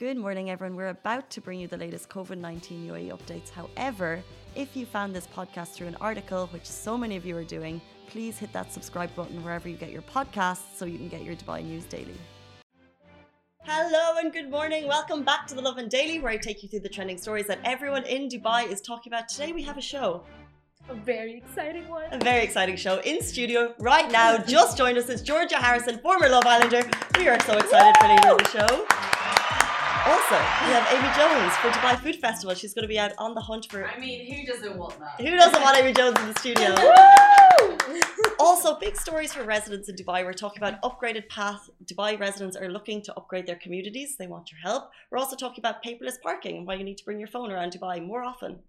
Good morning, everyone. We're about to bring you the latest COVID 19 UAE updates. However, if you found this podcast through an article, which so many of you are doing, please hit that subscribe button wherever you get your podcasts so you can get your Dubai news daily. Hello and good morning. Welcome back to the Lovin Daily, where I take you through the trending stories that everyone in Dubai is talking about. Today, we have a show. A very exciting one. A very exciting show in studio right now. Just joined us is Georgia Harrison, former Love Islander. We are so excited for you on the show. Also, we have Amy Jones for Dubai Food Festival. She's going to be out on the hunt for. I mean, who doesn't want that? Who doesn't want Amy Jones in the studio? also, big stories for residents in Dubai. We're talking about upgraded path. Dubai residents are looking to upgrade their communities. They want your help. We're also talking about paperless parking and why you need to bring your phone around Dubai more often.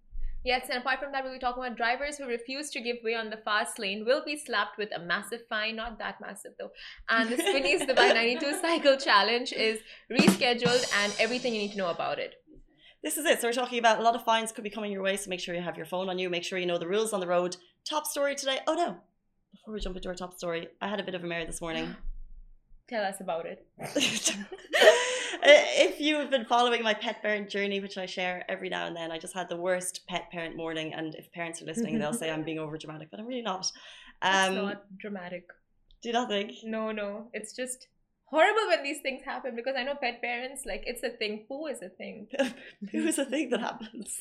Yes, and apart from that, we'll be talking about drivers who refuse to give way on the fast lane will be slapped with a massive fine, not that massive though. And the Spinneys Dubai 92 Cycle Challenge is rescheduled and everything you need to know about it. This is it. So we're talking about a lot of fines could be coming your way. So make sure you have your phone on you. Make sure you know the rules on the road. Top story today. Oh no! Before we jump into our top story, I had a bit of a mare this morning. Tell us about it. if you've been following my pet parent journey, which I share every now and then, I just had the worst pet parent morning. And if parents are listening, they'll say I'm being over dramatic, but I'm really not. Um, it's not dramatic. Do you not think? No, no. It's just horrible when these things happen because I know pet parents like it's a thing. Poo is a thing. Poo is a thing that happens.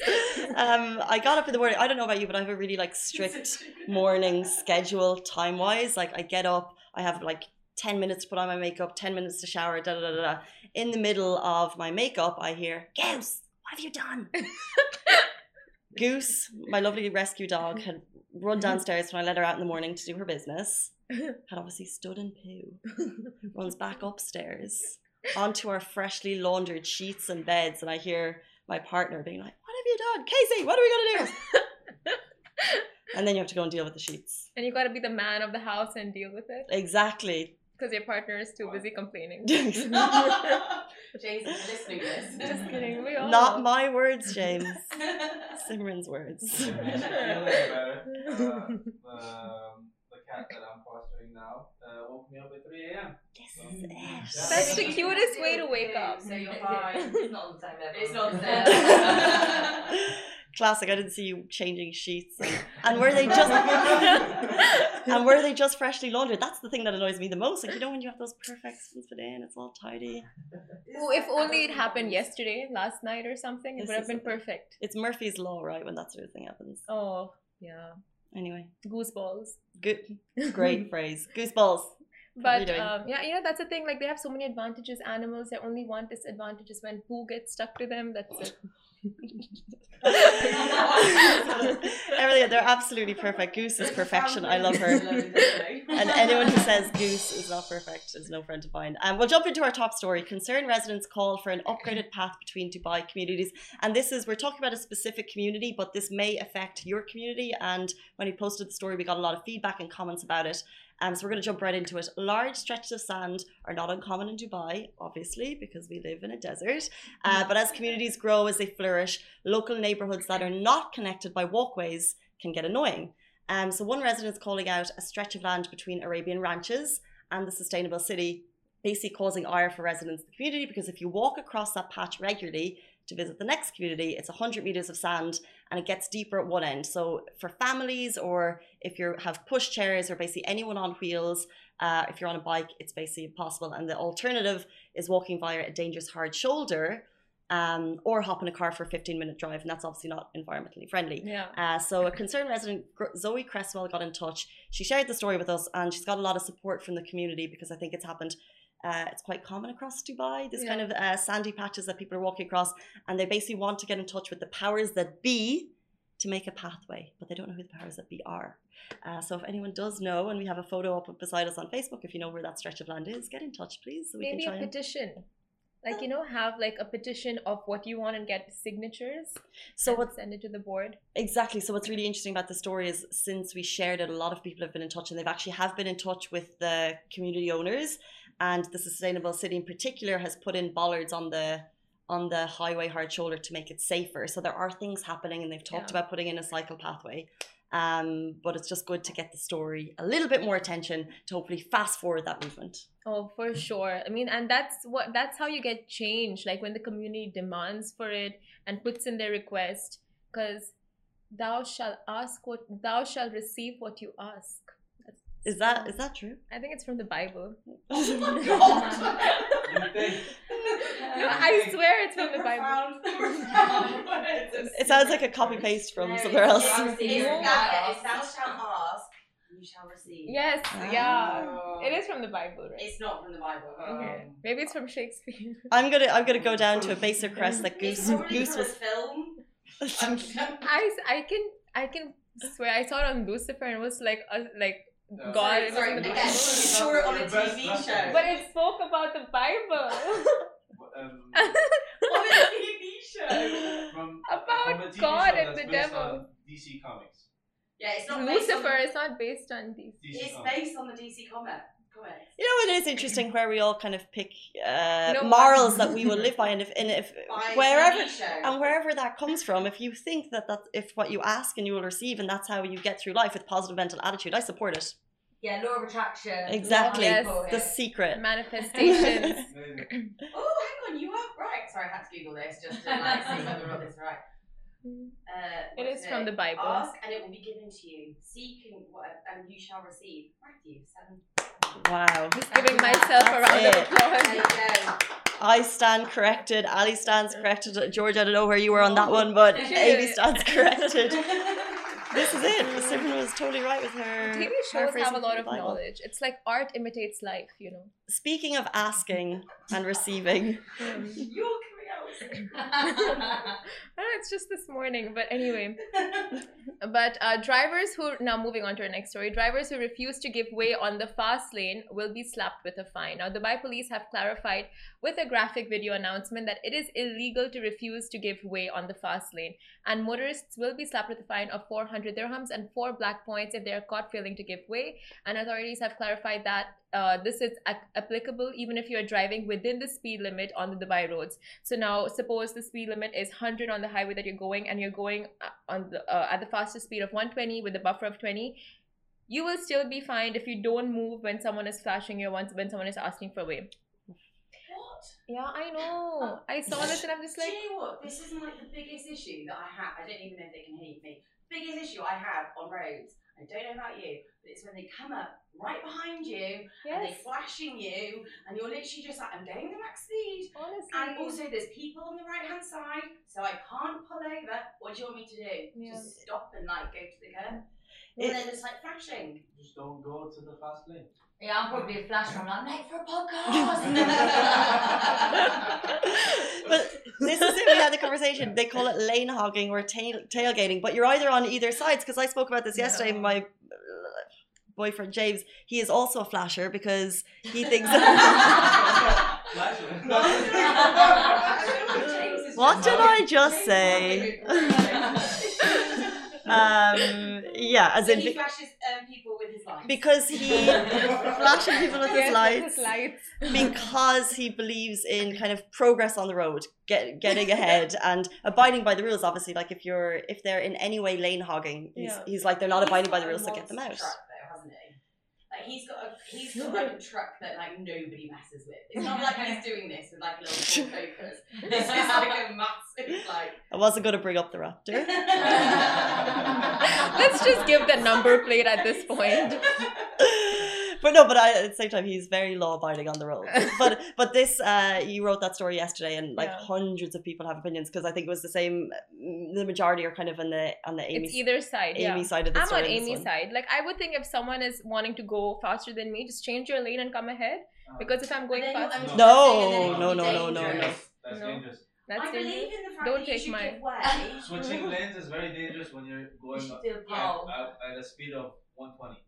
Um, I got up in the morning. I don't know about you, but I have a really like strict morning schedule time wise. Like I get up, I have like 10 minutes to put on my makeup, 10 minutes to shower, da da da da. In the middle of my makeup, I hear, Goose, what have you done? Goose, my lovely rescue dog, had run downstairs when I let her out in the morning to do her business. Had obviously stood in poo. Runs back upstairs onto our freshly laundered sheets and beds, and I hear my partner being like, What have you done? Casey, what are we gonna do? and then you have to go and deal with the sheets. And you've gotta be the man of the house and deal with it. Exactly. Because your partner is too busy complaining. James is listening to this. Just kidding. We all Not know. my words, James. Simran's words. Feeling. Uh, um, the cat that I'm fostering now uh, woke me up at 3 a.m. This is it. That's the cutest way to wake up. So you're fine. It's not the same level. It's not the Yeah. Same. Classic. I didn't see you changing sheets, and, and were they just and were they just freshly laundered? That's the thing that annoys me the most. Like you know when you have those perfect ones put in, it's all tidy. Oh, if only it happened yesterday, last night or something, it This would have been perfect. It's Murphy's law, right? When that sort of thing happens. Oh, yeah. Anyway, Gooseballs. good, great phrase. Goosebumps. But um, yeah, you know that's the thing. Like they have so many advantages. Animals, their only one disadvantage is when poo gets stuck to them. That's it. Everything. They're absolutely perfect. Goose is perfection. I love her. And anyone who says goose is not perfect is no friend to find. Um, we'll jump into our top story. Concerned residents call for an upgraded path between Dubai communities. And this is, we're talking about a specific community, but this may affect your community. And when we posted the story, we got a lot of feedback and comments about it. Um, so we're going to jump right into it. Large stretches of sand are not uncommon in Dubai, obviously, because we live in a desert. Uh, but as communities grow, as they flourish, local neighborhoods that are not connected by walkways can get annoying. Um, so one resident is calling out a stretch of land between Arabian ranches and the sustainable city, basically causing ire for residents of the community because if you walk across that patch regularly to visit the next community, it's 100 meters of sand and it gets deeper at one end. So for families or if you have push chairs or basically anyone on wheels, uh, if you're on a bike, it's basically impossible. And the alternative is walking via a dangerous hard shoulder um, or hop in a car for a 15 minute drive. And that's obviously not environmentally friendly. Yeah. Uh, so a concerned resident, Zoe Cresswell, got in touch. She shared the story with us, and she's got a lot of support from the community because I think it's happened. Uh, it's quite common across Dubai. This Yeah. kind of uh, sandy patches that people are walking across, and they basically want to get in touch with the powers that be to make a pathway, but they don't know who the powers that be are. Uh, so if anyone does know, and we have a photo up beside us on Facebook, if you know where that stretch of land is, get in touch, please, so we Maybe can a try and. petition. Like you know, have like a petition of what you want and get signatures. So and what send it to the board. Exactly. So what's really interesting about the story is since we shared it, a lot of people have been in touch and they've actually have been in touch with the community owners and the sustainable city in particular has put in bollards on the on the highway hard shoulder to make it safer. So there are things happening and they've talked Yeah. about putting in a cycle pathway. Um, but it's just good to get the story a little bit more attention to hopefully fast forward that movement. Oh, for sure. I mean, and that's what that's how you get change. Like when the community demands for it and puts in their request, because thou shall ask what thou shall receive what you ask. That's Is that so- is that true? I think it's from the Bible. You think? No, I swear it's from the Bible. It sounds like a copy paste from No, somewhere else. It's, it's, thou- shalt ask, you shall receive. Yes, Ah. yeah. Oh. It is from the Bible, right? It's not from the Bible. Okay. Maybe it's from Shakespeare. I'm gonna I'm gonna go down to a basic crest that It's Goose probably Goose was. film. Um, I, I can I can swear I saw it on Lucifer and it was like a, like Yeah. God. Sorry, it was sorry, in the again, Bible. you on a TV best show. But it spoke about the Bible. Um, on a TV show. from, About from a TV God show and the devil. DC Comics. Yeah, it's not based Lucifer on, is not based on these. DC It's Comics. based on the DC comic. Comics. You know, it is interesting where we all kind of pick uh, You know what? morals that we will live by, and if and if By wherever and wherever that comes from, if you think that that if what you ask and you will receive, and that's how you get through life with positive mental attitude, I support it. Yeah, law of attraction. Exactly. Yes. The secret. Manifestations. Oh, hang on, you are right. Sorry, I had to Google this just to like see whether I got this right. Uh, It what's is from the Bible. Ask and it will be given to you. Seek and, what, and you shall receive. Matthew seven. Wow. Just giving myself a round of it. applause. There you go. I stand corrected. Ali stands corrected. George, I don't know where you were on that one, but Amy stands corrected. This is it. Simran was totally right with her. TV shows paraphrasing have a lot of knowledge. It's like art imitates life, you know. Speaking of asking and receiving, You're coming I don't know, it's just this morning, but anyway. But uh, drivers who now moving on to our next story, drivers who refuse to give way on the fast lane will be slapped with a fine. Now, the Dubai police have clarified with a graphic video announcement that it is illegal to refuse to give way on the fast lane, and motorists will be slapped with a fine of 400 dirhams and four black points if they are caught failing to give way. And authorities have clarified that uh, this is applicable even if you are driving within the speed limit on the Dubai roads. So now, suppose the speed limit is 100 on the highway that you're going, and you're going uh, on the uh, at the fastest speed of 120 with a buffer of 20. You will still be fined if you don't move when someone is flashing you once when someone is asking for a way. What? Yeah, I know. I saw this and I'm just Do like, you know what? This isn't like the biggest issue that I have. I don't even know if they can hear me. Biggest issue I have on roads. I don't know about you, but it's when they come up right behind you and they're flashing you, and you're literally just like, I'm going the max speed. honestly. And also, there's people on the right hand side, so I can't pull over. What do you want me to do? Yeah. Just stop and like go to the curb? It- and then it's like flashing. Just don't go to the fast lane. Yeah, I'm probably a flash. I'm like, mate, for a podcast. but this is it. We had the conversation. They call it lane hogging or tail, tailgating, but you're either on either sides. Because I spoke about this yesterday. No. My uh, boyfriend James, he is also a flasher because he thinks. Flash lane. what did I just say? Um, yeah, as So in he be- flashes um, people with his lights. because he flashes people with his lights. his lights. because he believes in kind of progress on the road, get, getting ahead and abiding by the rules. Obviously, like if you're if they're in any way lane hogging, he's, Yeah. he's like they're not He's abiding by the rules, so get them out. monster Truck, though, hasn't he? Like he's got a he's got like a truck that like nobody messes with. It's not like he's doing this with like little Ford Focus. This is like a massive like. I wasn't going to bring up the Raptor. Let's just give the number plate at this point. But no, but I, at the same time, he's very law abiding on the road. But but this, uh, you wrote that story yesterday, and like Yeah. hundreds of people have opinions because I think it was the same. mm, The majority are kind of on the on the Amy It's either side. Amy yeah. side of the story. I'm story. on in this Amy's side. Like I would think if someone is wanting to go faster than me, just change your lane and come ahead. Because if I'm going then you're- fast, I'm No, saying, and then it no, no, no, no, no. That's No. dangerous. that's I dangerous. believe in the fact Don't that you take should my- give way. Switching lanes is very dangerous when you're going should at, do a poll. at, at a speed of 120.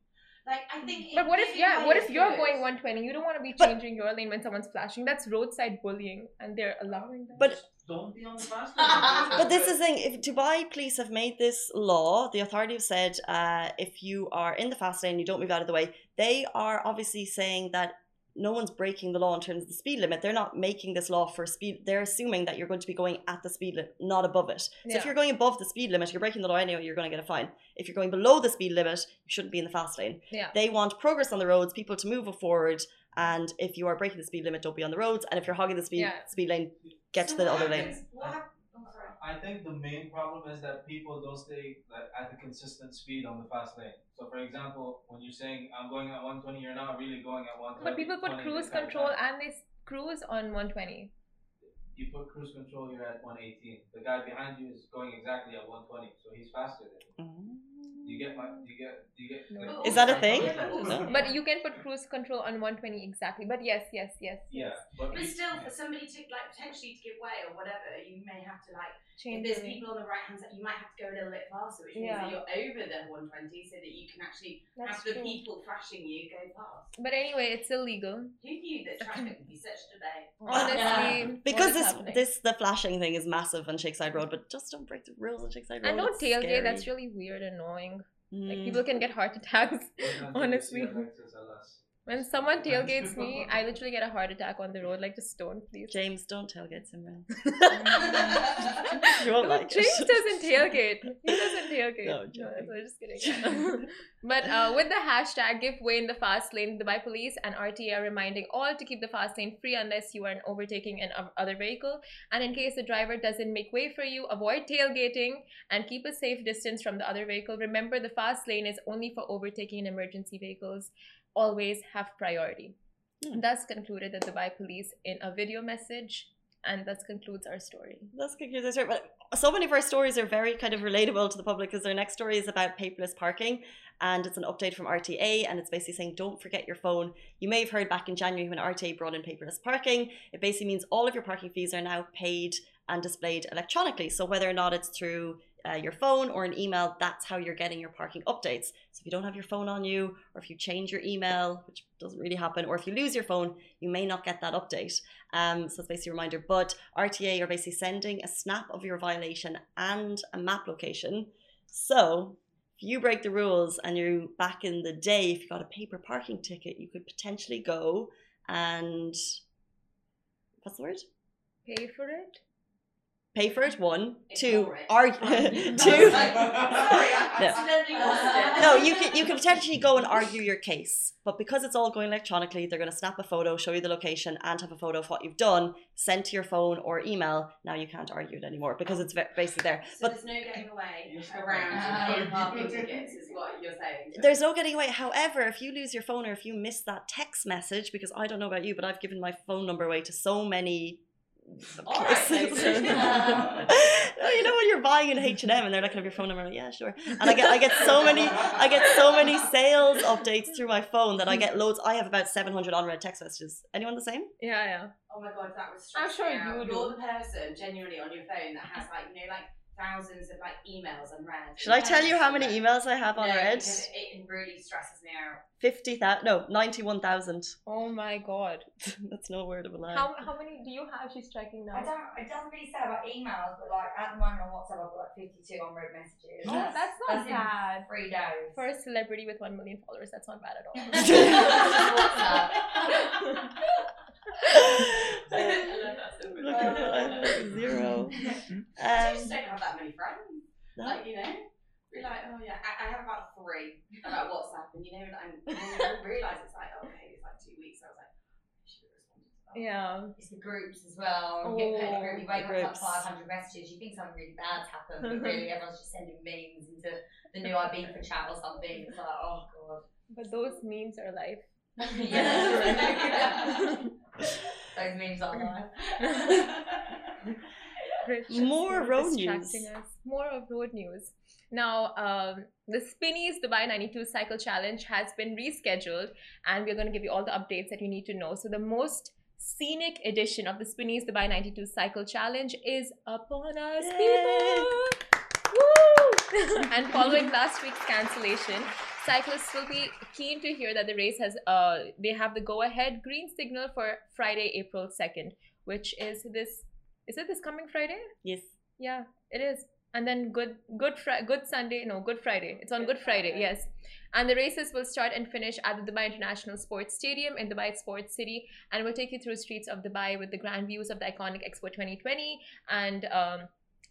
Like I think. But what if yeah? What if you're going 120? You don't want to be But- changing your lane when someone's flashing. That's roadside bullying, and they're allowing that. But Don't be on the fast lane. But this is the thing: if Dubai police have made this law, the authority have said uh, if you are in the fast lane, you don't move out of the way. They are obviously saying that no one's breaking the law in terms of the speed limit. They're not making this law for speed. They're assuming that you're going to be going at the speed limit, not above it. So Yeah. if you're going above the speed limit, you're breaking the law anyway. You're going to get a fine. If you're going below the speed limit, you shouldn't be in the fast lane. Yeah. They want progress on the roads, people to move forward. And if you are breaking the speed limit, don't be on the roads. And if you're hogging the speed Yeah. speed lane, get to the other happens- lane. What hap- sorry. I think the main problem is that people don't stay like, at a consistent speed on the fast lane. So, for example, when you're saying I'm going at 120, you're not really going at 120. But people put cruise this kind of control and they cruise on 120. You put cruise control, you're at 118. The guy behind you is going exactly at 120, so he's faster than you. Mm. You get my, you get, you get. No. like, Is that a thing? But No. But you can put cruise control on 120 exactly. But yes, yes, yes. Yeah, but, But still, for somebody to like potentially to give way or whatever, you may have to like. Change If there's the people on the right hand side, you might have to go a little bit faster, which means Yeah. that you're over the 120, so that you can actually That's have the true. people flashing you go past. But anyway, it's illegal. Who knew that traffic would be such a debate? Honestly. Because this happening? this the flashing thing is massive on Sheikh Zayed Road, but just don't break the rules on Sheikh Zayed Road. And don't tailgate, that's really weird and annoying. Like Mm. people can get heart attacks. Wait until you honestly. See Alexis LS. When someone tailgates me, I literally get a heart attack on the road. Like just don't please. James, don't tailgate Simran. you won't like James it. doesn't tailgate. He doesn't tailgate. No, No. I'm just kidding. but uh, with the hashtag give way in the fast lane, Dubai police and RTA are reminding all to keep the fast lane free unless you are overtaking an other vehicle. And in case the driver doesn't make way for you, avoid tailgating and keep a safe distance from the other vehicle. Remember, the fast lane is only for overtaking and emergency vehicles. Always have priority. Hmm. Thus concluded the Dubai police in a video message. And thus concludes our story. Let's conclude this. But so many of our stories are very kind of relatable to the public because our next story is about paperless parking and it's an update from RTA and it's basically saying don't forget your phone. You may have heard back in January when RTA brought in paperless parking. It basically means all of your parking fees are now paid and displayed electronically. So whether or not it's through uh, your phone or an email, that's how you're getting your parking updates. So if you don't have your phone on you, or if you change your email, which doesn't really happen, or if you lose your phone, you may not get that update. Um, so it's basically a reminder. But RTA are basically sending a snap of your violation and a map location. So if you break the rules and you're back in the day, if you got a paper parking ticket, you could potentially go and what's the word? Pay for it? Pay for it. One, two, Ignore argue. Two. No. accidentally lost it. No, you can you can potentially go and argue your case, but because it's all going electronically, they're going to snap a photo, show you the location, and have a photo of what you've done sent to your phone or email. Now you can't argue it anymore because it's basically there. So But there's no getting away around parking tickets, is what you're saying. there's no getting away. However, if you lose your phone or if you miss that text message, because I don't know about you, but I've given my phone number away to so many. All right, places. so- no, you know when you're buying in H and M and they're like, "Can I have your phone number?" Like, yeah, sure. And I get, I get so many, I get so many sales updates through my phone that I get loads. I have about 700 unread text messages. Anyone the same? Yeah, yeah. Oh my god, that was I'm sure you would. You're the person genuinely on your phone that has like you know like thousands of like emails unread. Should I tell you how many emails I have No, on read? because it really stresses me out. Fifty thousand? No, ninety-one thousand. Oh my god. That's no word of a lie. How how many do you have? She's checking now. I don't. It doesn't really say about emails, but like at the moment on WhatsApp, I've got like 52 unread messages. Oh, that's not in bad. Three days. For a celebrity with one million followers, that's not bad at all. I so much. Look at that, I have like zero. I Um, just don't have that many friends. no. Like, you know? We're like, oh yeah, I, I have about three about WhatsApp, and you know, and when I realise it's like, okay, it's like two weeks, I was like, I should have responded to that. yeah. It's the groups as well. You get put in a group, you wake Groups. up like 500 messages, you think something really bad's happened, but really everyone's just sending memes into the new IB for chat or something. It's like, oh god. But those memes are life. yeah, Those memes are live. More road news. Us. More of road news. Now, um, the Spinneys Dubai 92 Cycle Challenge has been rescheduled, and we're going to give you all the updates that you need to know. So, the most scenic edition of the Spinneys Dubai 92 Cycle Challenge is upon us, Yay. people! Woo! and following last week's cancellation, cyclists will be keen to hear that the race has uh they have the go ahead green signal for Friday, April 2nd, which is this is it this coming Friday? Yes. Yeah, it is. and then good good Fri- good sunday no good friday it's on good friday yes and the races will start and finish at the dubai international sports stadium in dubai sports city and we'll take you through streets of dubai with the grand views of the iconic expo 2020 and um,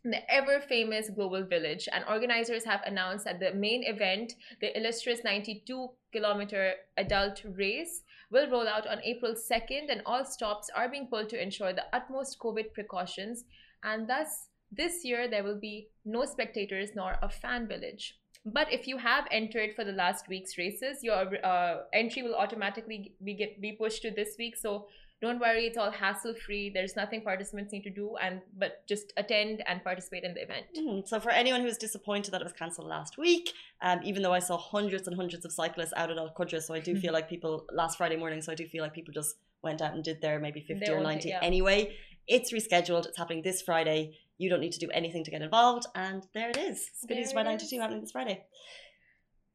the ever famous global village and organizers have announced that the main event the illustrious 92 kilometer adult race will roll out on april 2nd and all stops are being pulled to ensure the utmost covid precautions and thus this year there will be no spectators nor a fan village. But if you have entered for the last week's races your uh, entry will automatically be, get, be pushed to this week so don't worry it's all hassle free there's nothing participants need to do and but just attend and participate in the event Mhm. So for anyone who's disappointed that it was cancelled last week, um, even though I saw hundreds and hundreds of cyclists out at Al Qudra, so I do feel like people last Friday morning, so I do feel like people just went out and did their maybe 50 Their or 90 thing, yeah. anyway. It's rescheduled. It's happening this Friday. You don't need to do anything to get involved, and there it is. There by it 92 happening this Friday.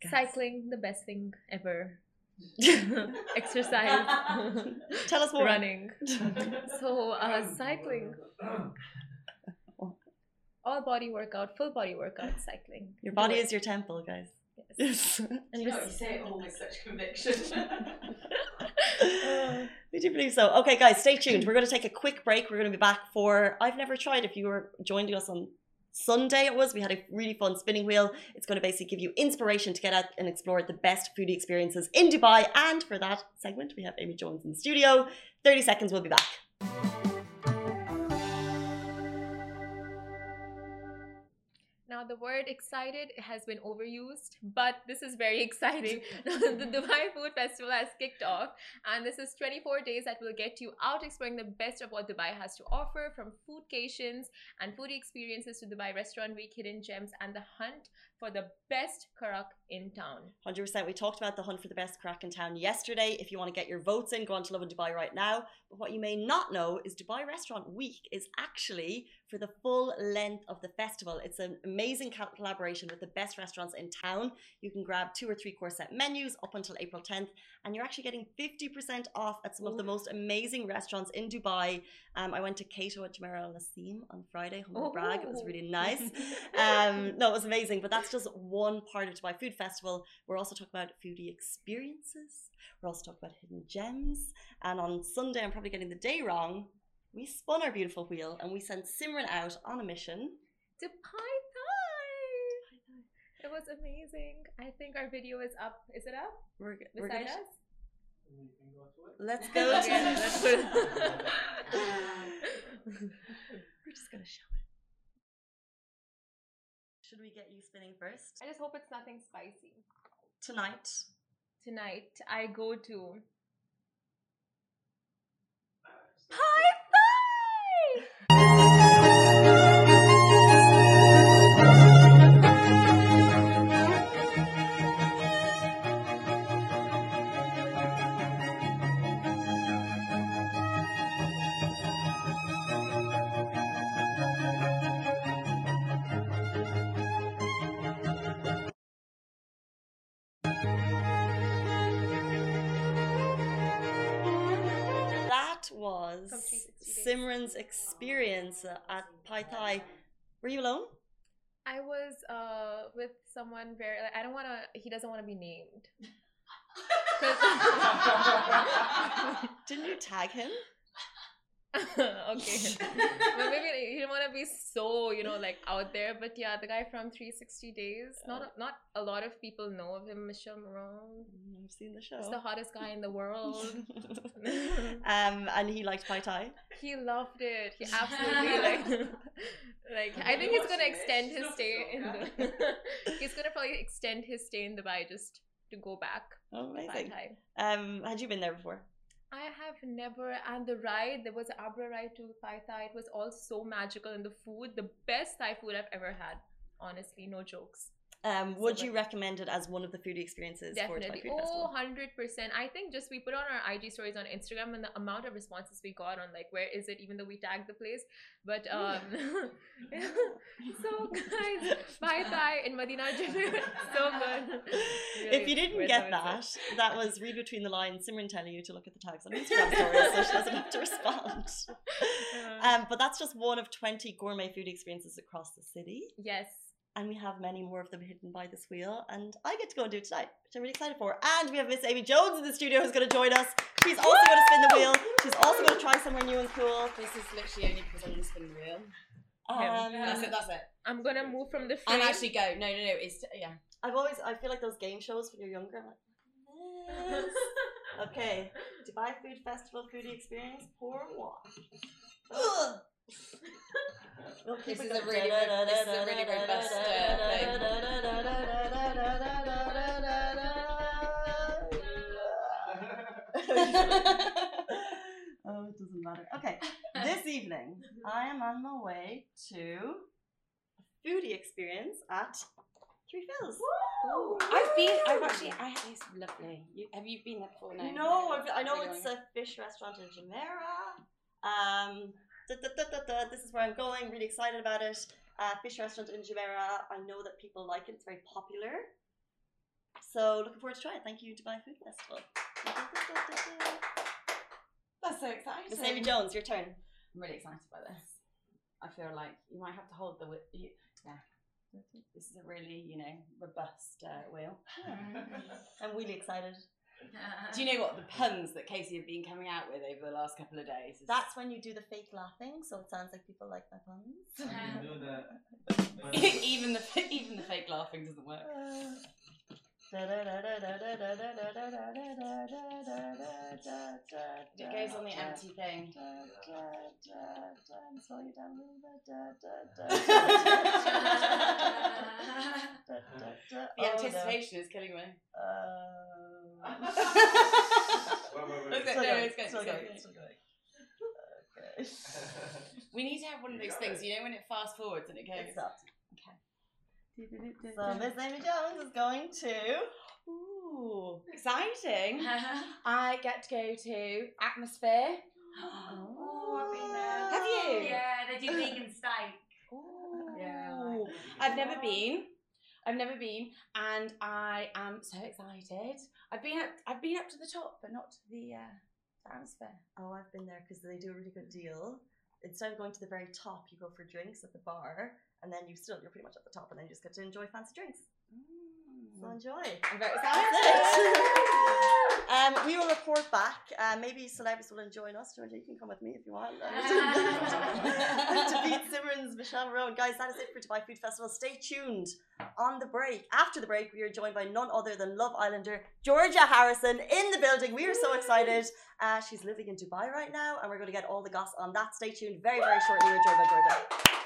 Guys. cycling the best thing ever exercise Tell us more. running so uh, cycling all body workout full body workout cycling Your body is your temple, guys. Yes. Yes. and You know, you say it all with such conviction. we do believe so. Okay, guys, stay tuned. We're going to take a quick break. We're going to be back for I've never tried. If you were joining us on Sunday, it was we had a really fun spinning wheel. It's going to basically give you inspiration to get out and explore the best foodie experiences in Dubai. And for that segment, we have Amy Jones in the studio. Thirty seconds. We'll be back. Now, the word excited has been overused, but this is very exciting. the mm-hmm. Dubai Food Festival has kicked off, and this is 24 days that will get you out exploring the best of what Dubai has to offer from foodcations and foodie experiences to Dubai Restaurant Week, hidden gems, and the hunt for the best karak in town. 100%. We talked about the hunt for the best karak in town yesterday. If you want to get your votes in, go on to Lovin Dubai right now. But what you may not know is Dubai Restaurant Week is actually for the full length of the festival. It's an amazing collaboration with the best restaurants in town. You can grab two or three course set menus up until April 10th, and you're actually getting 50% off at some of the most amazing restaurants in Dubai. Um, I went to Kayto at Jumeirah Al Naseem on Friday, humble brag. It was Oh. really nice. Um, no, it was amazing, but that's just one part of Dubai Food Festival. We're also talking about foodie experiences. We're also talking about hidden gems. And on Sunday, I'm probably getting the day wrong. We spun our beautiful wheel and we sent Simran out on a mission. to Pai Thai. It was amazing. I think our video is up. Is it up We're, we're beside gonna, us? Go to it. let's go. Yeah, to- let's put it- we're just gonna show it. Should we get you spinning first I just hope it's nothing spicy. tonight? Tonight, I go to Hi. Simran's experience at Pai Thai. Were you alone? I was uh with someone very. Like, I don't want to. He doesn't want to be named. 'Cause- Didn't you tag him? okay. but maybe he didn't want to be so you know like out there. But yeah, the guy from 360 Days. Not a, not a lot of people know of him. Michele Morrone. Mm, I've seen the show. He's the hottest guy in the world. um, and he liked Pai Thai. He loved it. He absolutely like like I think he's gonna extend his stay in the he's gonna probably extend his stay in Dubai just to go back. Oh, to amazing. Um, had you been there before? I have never and the ride there was an Abra ride to Pai Thai. It was all so magical and the food, the best Thai food I've ever had. Honestly, no jokes. Um, would So you recommend it as one of the foodie experiences for Definitely. Dubai Food Oh, 100%. I think just we put on our IG stories on Instagram and the amount of responses we got on like, where is it, even though we tagged the place. But, um, so guys, Pai Thai in Madinat so good. if you didn't get that, that was read between the lines. Simran telling you to look at the tags on Instagram stories, so she doesn't have to respond. Uh, Um, but that's just one of twenty gourmet food experiences across the city, yes. And we have many more of them hidden by this wheel. And I get to go and do it tonight, which I'm really excited for. And we have Miss Amy Jones in the studio who's going to join us. She's also going to spin the wheel. She's also going to try somewhere new and cool. This is literally only because I'm going to spin the wheel. Um, That's it. That's it. I'm going to move from the frame. And actually go. No, no, no. It's yeah. I've always I feel like those game shows when you're younger. I'm like, this. okay, Dubai Food Festival foodie experience. Pour one. Ugh. We'll This it is a going. really ro- this is a really robust, oh, it doesn't matter. Okay, this evening I am on my way to a foodie experience at Three Fils. I've been. I've actually. I it's lovely. You, have you been there before? No. No, I've- I know it's a fish restaurant in Jumeirah. Um, da, da, da, da, da, this is where I'm going. Really excited about it. Uh, fish restaurant in Jumeirah. I know that people like it. It's very popular. So looking forward to trying it. Thank you, Dubai Food Festival. That's so exciting. Miss Amy Jones, your turn. I'm really excited by this. I feel like you might have to hold the whi- you, yeah. This is a really you know robust uh, wheel. I'm really excited. Do you know what the puns that Casey have been coming out with over the last couple of days? is- That's when you do the fake laughing, so it sounds like people like my puns. I can do that. even the even the fake laughing doesn't work. Uh, It goes on the empty thing. The anticipation is killing me. We need to have one of those things, you know, when it fast forwards and it goes. It stopped. Okay. So Miss Amy Jones is going to. Ooh. Exciting. I get to go to Atmosphere. Oh, I've been there. Have you? Yeah, they do vegan steak. Yeah, I like Ooh. I've never been. I've never been, and I am so excited. I've been up. I've been up to the top, but not to the uh, atmosphere. Oh, I've been there because they do a really good deal. Instead of going to the very top, you go for drinks at the bar, and then you still you're pretty much at the top, and then you just get to enjoy fancy drinks. So enjoy. I'm very excited. um, we will report back. Uh, maybe celebs will join us. Georgia, you can come with me if you want. to beat Simran's Michele Morrone. Guys, that is it for Dubai Food Festival. Stay tuned on the break. After the break, we are joined by none other than Love Islander Georgia Harrison in the building. We are so excited. Uh, she's living in Dubai right now, and we're going to get all the goss on that. Stay tuned very, very shortly. We're joined by Georgia.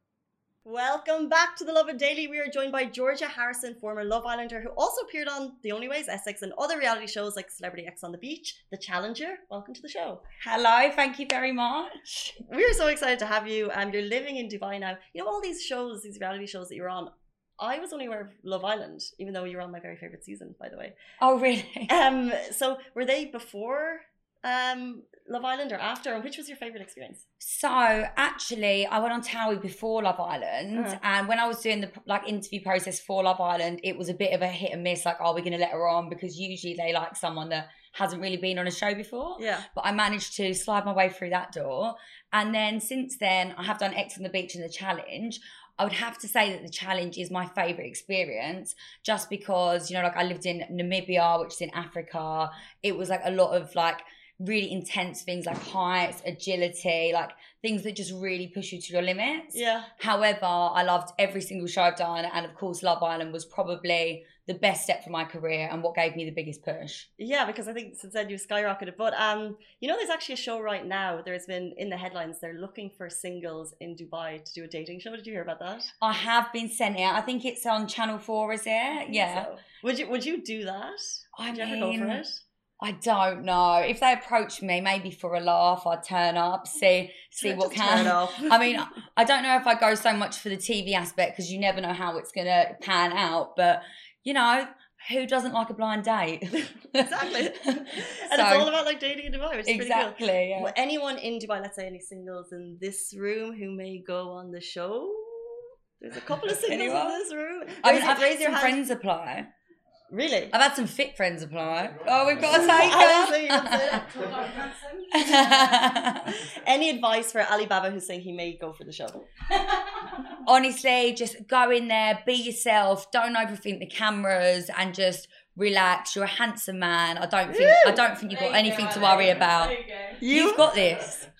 Welcome back to the Lovin Daily. We are joined by Georgia Harrison, former Love Islander, who also appeared on The Only Way Is, Essex, and other reality shows like Celebrity Ex on the Beach, The Challenger. Welcome to the show. Hello, thank you very much. We're so excited to have you. Um, you're living in Dubai now. You know all these shows, these reality shows that you're on. I was only aware of Love Island, even though you were on my very favorite season, by the way. Oh, really? Um, so were they before um Love Island or after? And which was your favorite experience? So actually, I went on Towie before Love Island, Uh-huh. and when I was doing the like interview process for Love Island, it was a bit of a hit and miss. Like, are we going to let her on? Because usually they like someone that hasn't really been on a show before. Yeah. But I managed to slide my way through that door, and then since then, I have done Ex on the Beach and the Challenge. I would have to say that the challenge is my favorite experience just because, you know, like I lived in Namibia, which is in Africa. It was like a lot of like really intense things like heights, agility, like things that just really push you to your limits. Yeah. However, I loved every single show I've done. And of course, Love Island was probably the best step for my career and what gave me the biggest push. Yeah, because I think since then you've skyrocketed. But um, you know, there's actually a show right now. There's been in the headlines. They're looking for singles in Dubai to do a dating show. Did you hear about that? I have been sent it. I think it's on Channel Four, is it? Yeah. So, would you Would you do that? I Would you ever go for mean, it? I don't know. If they approach me, maybe for a laugh, I'd turn up, see see what can. I mean, I don't know if I go so much for the TV aspect because you never know how it's gonna pan out. But you know, who doesn't like a blind date? exactly. And So- it's all about like dating in Dubai, which is pretty cool. exactly. yeah. Well, anyone in Dubai, let's say any singles in this room who may go on the show. There's a couple of singles Anyone? in this room. I mean, I've had your some friends apply. Really? I've had some fit friends apply. Oh, we've got a take Honestly, her. that's Any advice for Alibaba who's saying he may go for the show? Honestly, just go in there, be yourself. Don't overthink the cameras, and just relax. You're a handsome man. I don't think I don't think you've got anything to worry about. you you've got this.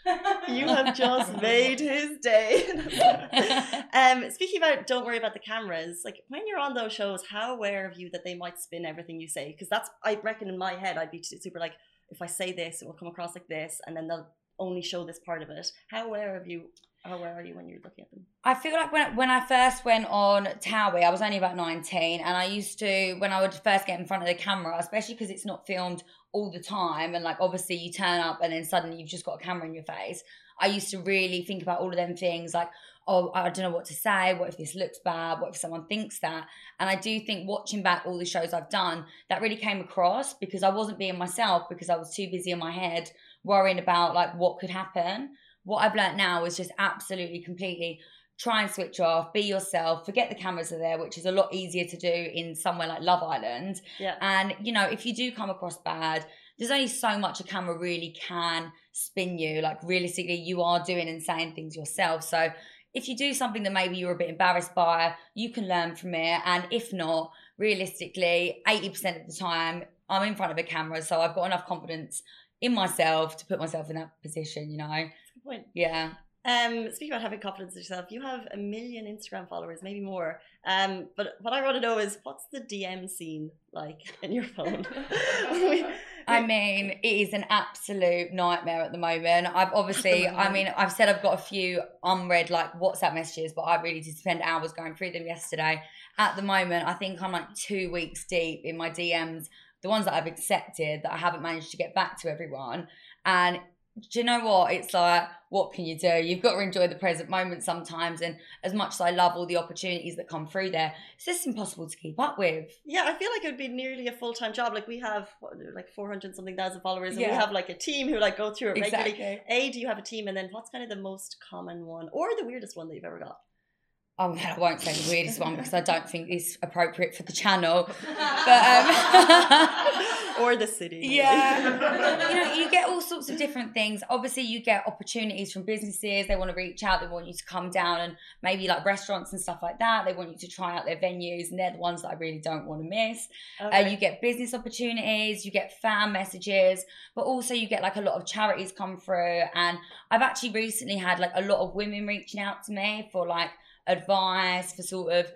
You have just made his day. um, speaking about don't worry about the cameras, like when you're on those shows, how aware of you that they might spin everything you say? Because that's I reckon in my head I'd be super like if I say this, it will come across like this, and then they'll only show this part of it. How aware of you? Oh, How aware are you when you're looking at them? I feel like when when I first went on Towie, I was only about 19, and I used to when I would first get in front of the camera, especially because it's not filmed all the time, and like obviously you turn up and then suddenly you've just got a camera in your face. I used to really think about all of them things like, oh, I don't know what to say. What if this looks bad? What if someone thinks that? And I do think watching back all the shows I've done, that really came across because I wasn't being myself because I was too busy in my head worrying about like what could happen. What I've learned now is just absolutely completely try and switch off, be yourself, forget the cameras are there, which is a lot easier to do in somewhere like Love Island. Yeah. And, you know, if you do come across bad, there's only so much a camera really can spin you. Like, realistically, you are doing and saying things yourself. So, if you do something that maybe you're a bit embarrassed by, you can learn from it. And if not, realistically, 80% of the time, I'm in front of a camera. So, I've got enough confidence in myself to put myself in that position, you know? Good point. Yeah. Um, speaking about having confidence in yourself, you have a million Instagram followers, maybe more. Um, but what I want to know is what's the DM scene like in your phone? I mean, it is an absolute nightmare at the moment. I've obviously, I mean, I've said I've got a few unread like WhatsApp messages, but I really did spend hours going through them yesterday. At the moment, I think I'm like two weeks deep in my DMs, the ones that I've accepted that I haven't managed to get back to everyone. And do you know what? It's like, what can you do? You've got to enjoy the present moment sometimes. And as much as I love all the opportunities that come through there, it's just impossible to keep up with. yeah, I feel like it would be nearly a full time job. Like we have what, like four hundred something thousand followers, and we have like a team who like go through it regularly. Exactly. A, do you have a team? And then what's kind of the most common one or the weirdest one that you've ever got? Oh, I won't say the weirdest one because I don't think it's appropriate for the channel. But um, or the city. yeah, you know, you get all sorts of different things. Obviously, you get opportunities from businesses. They want to reach out. They want you to come down and maybe like restaurants and stuff like that. They want you to try out their venues, and they're the ones that I really don't want to miss. Uh, you get business opportunities, you get fan messages, but also you get like a lot of charities come through. And I've actually recently had like a lot of women reaching out to me for like advice, for sort of,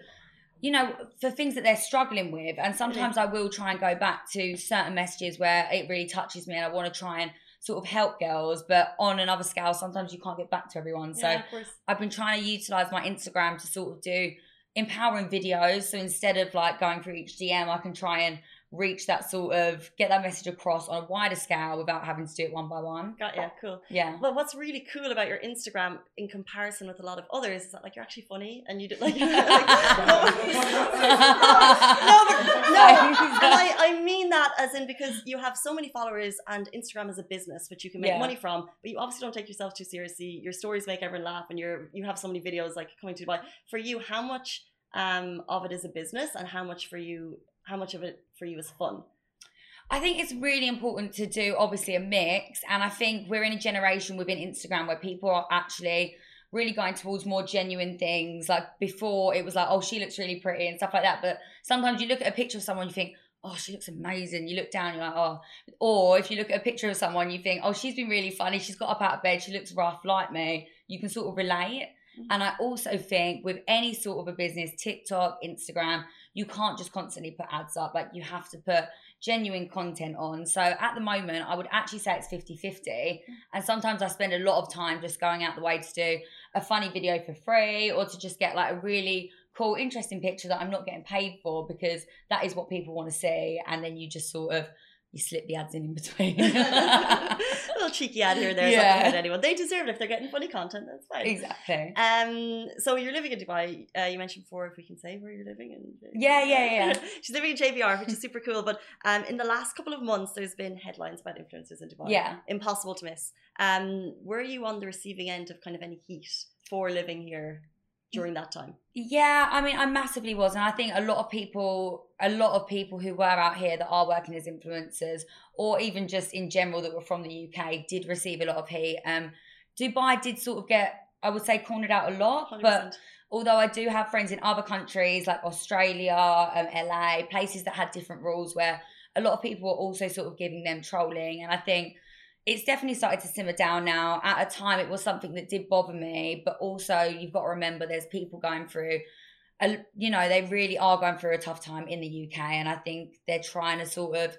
you know, for things that they're struggling with. And mm-hmm. sometimes I will try and go back to certain messages where it really touches me and I want to try and sort of help girls. But on another scale, sometimes you can't get back to everyone. So yeah. I've been trying to utilize my Instagram to sort of do empowering videos. So instead of like going through each DM, I can try and reach that sort of get that message across on a wider scale without having to do it one by one. Got yeah, cool. Yeah. But what's really cool about your Instagram in comparison with a lot of others is that like you're actually funny and you do like, like no, no, but, no, and I, I mean that as in because you have so many followers and Instagram is a business which you can make Yeah. money from, but you obviously don't take yourself too seriously. Your stories make everyone laugh and you're you have so many videos like coming to Dubai. For you, how much um of it is a business and how much for you how much of it for you is fun? I think it's really important to do obviously a mix. And I think we're in a generation within Instagram where people are actually really going towards more genuine things. Like before it was like, oh, she looks really pretty and stuff like that. But sometimes you look at a picture of someone, you think, oh, she looks amazing. You look down, you're like, oh. Or if you look at a picture of someone, you think, oh, she's been really funny. She's got up out of bed. She looks rough like me. You can sort of relate. Mm-hmm. And I also think with any sort of a business, TikTok, Instagram, you can't just constantly put ads up. Like you have to put genuine content on. So at the moment, I would actually say it's 50 50. Mm-hmm. And sometimes I spend a lot of time just going out the way to do a funny video for free or to just get like a really cool, interesting picture that I'm not getting paid for because that is what people want to see. And then you just sort of you slip the ads in in between. a little cheeky ad here and there. Yeah. Not anyone. They deserve it if they're getting funny content. That's fine. Exactly. Um. So you're living in Dubai. Uh, you mentioned before if we can say where you're living. In, yeah, yeah, yeah. She's living in JBR, which is super cool. But um, in the last couple of months, there's been headlines about influencers in Dubai. Yeah. Impossible to miss. Um. Were you on the receiving end of kind of any heat for living here? During that time? Yeah, I mean, I massively was, and I think a lot of people, a lot of people who were out here that are working as influencers, or even just in general that were from the UK, did receive a lot of heat. Um, Dubai did sort of get, I would say, cornered out a lot, 100%. but although I do have friends in other countries like Australia, um, LA, places that had different rules where a lot of people were also sort of giving them trolling, and I think it's definitely started to simmer down now. At a time, it was something that did bother me, but also you've got to remember there's people going through, a, you know, they really are going through a tough time in the UK, and I think they're trying to sort of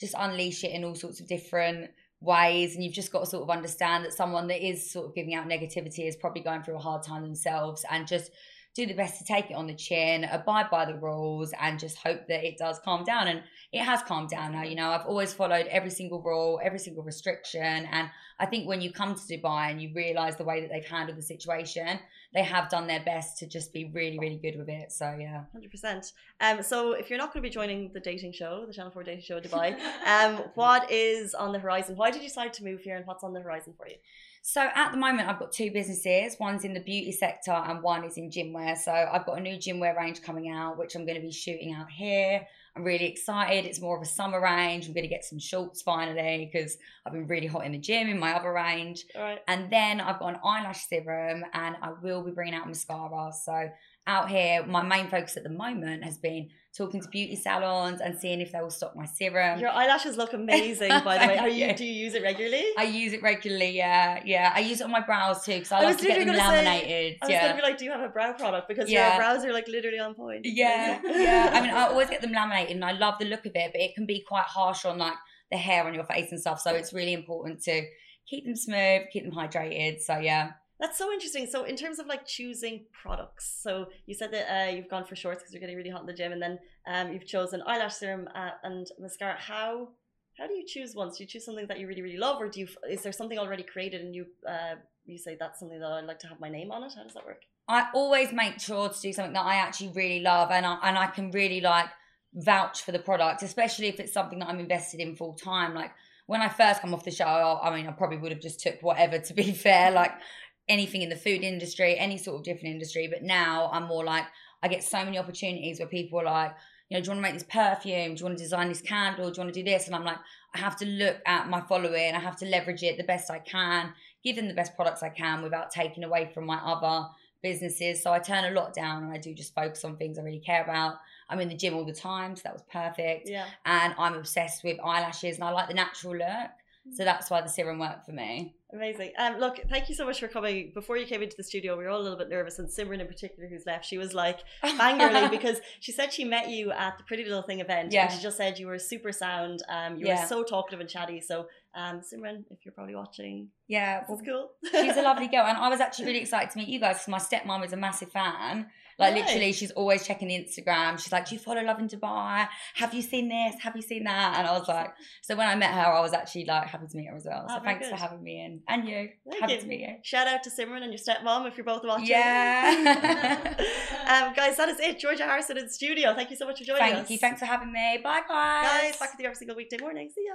just unleash it in all sorts of different ways and you've just got to sort of understand that someone that is sort of giving out negativity is probably going through a hard time themselves and just do the best to take it on the chin, abide by the rules, and just hope that it does calm down. And it has calmed down now. You know, I've always followed every single rule, every single restriction. And I think when you come to Dubai and you realize the way that they've handled the situation, they have done their best to just be really, really good with it. So, yeah. 100%. Um, so, if you're not going to be joining the dating show, the Channel 4 dating show Dubai, um, what is on the horizon? Why did you decide to move here and what's on the horizon for you? So at the moment, I've got two businesses. One's in the beauty sector and one is in gym wear. So I've got a new gym wear range coming out, which I'm going to be shooting out here. I'm really excited. It's more of a summer range. I'm going to get some shorts finally because I've been really hot in the gym in my other range. All right. And then I've got an eyelash serum and I will be bringing out mascara. So out here, my main focus at the moment has been talking to beauty salons and seeing if they will stock my serum. Your eyelashes look amazing, by the way. Are you, do you use it regularly? I use it regularly, yeah. Yeah. I use it on my brows too because I, I like to get them laminated. Say, I was yeah. going to be like, do you have a brow product? Because yeah. your brows are like literally on point. Yeah. yeah. I mean, I always get them laminated and I love the look of it, but it can be quite harsh on like the hair on your face and stuff. So it's really important to keep them smooth, keep them hydrated. So yeah. That's so interesting. So, in terms of like choosing products, so you said that uh, you've gone for shorts because you're getting really hot in the gym, and then um, you've chosen eyelash serum uh, and mascara. How how do you choose ones? Do you choose something that you really really love, or do you is there something already created and you uh, you say that's something that I'd like to have my name on it? How does that work? I always make sure to do something that I actually really love, and I, and I can really like vouch for the product, especially if it's something that I'm invested in full time. Like when I first come off the show, I mean, I probably would have just took whatever. To be fair, like anything in the food industry, any sort of different industry. But now I'm more like, I get so many opportunities where people are like, you know, do you want to make this perfume? Do you want to design this candle? Do you want to do this? And I'm like, I have to look at my following. I have to leverage it the best I can, give them the best products I can without taking away from my other businesses. So I turn a lot down and I do just focus on things I really care about. I'm in the gym all the time, so that was perfect. Yeah. And I'm obsessed with eyelashes and I like the natural look. So that's why the serum worked for me. Amazing. Um, look, thank you so much for coming. Before you came into the studio, we were all a little bit nervous, and Simran in particular, who's left, she was like fangirling because she said she met you at the Pretty Little Thing event, yeah. and she just said you were super sound. Um, you yeah. were so talkative and chatty. So, um, Simran, if you're probably watching, yeah, that's cool. she's a lovely girl, and I was actually really excited to meet you guys because my stepmom is a massive fan. Like literally, she's always checking Instagram. She's like, "Do you follow Lovin Dubai? Have you seen this? Have you seen that?" And I was like, so when I met her, I was actually like happy to meet her as well. So oh, thanks good. for having me in, and you. Thank happy you. to meet you. Shout out to Simran and your stepmom if you're both watching. Yeah. um, guys, that is it. Georgia Harrison in the studio. Thank you so much for joining Thank us. Thank you. Thanks for having me. Bye, guys. Guys, back with you every single weekday morning. See ya.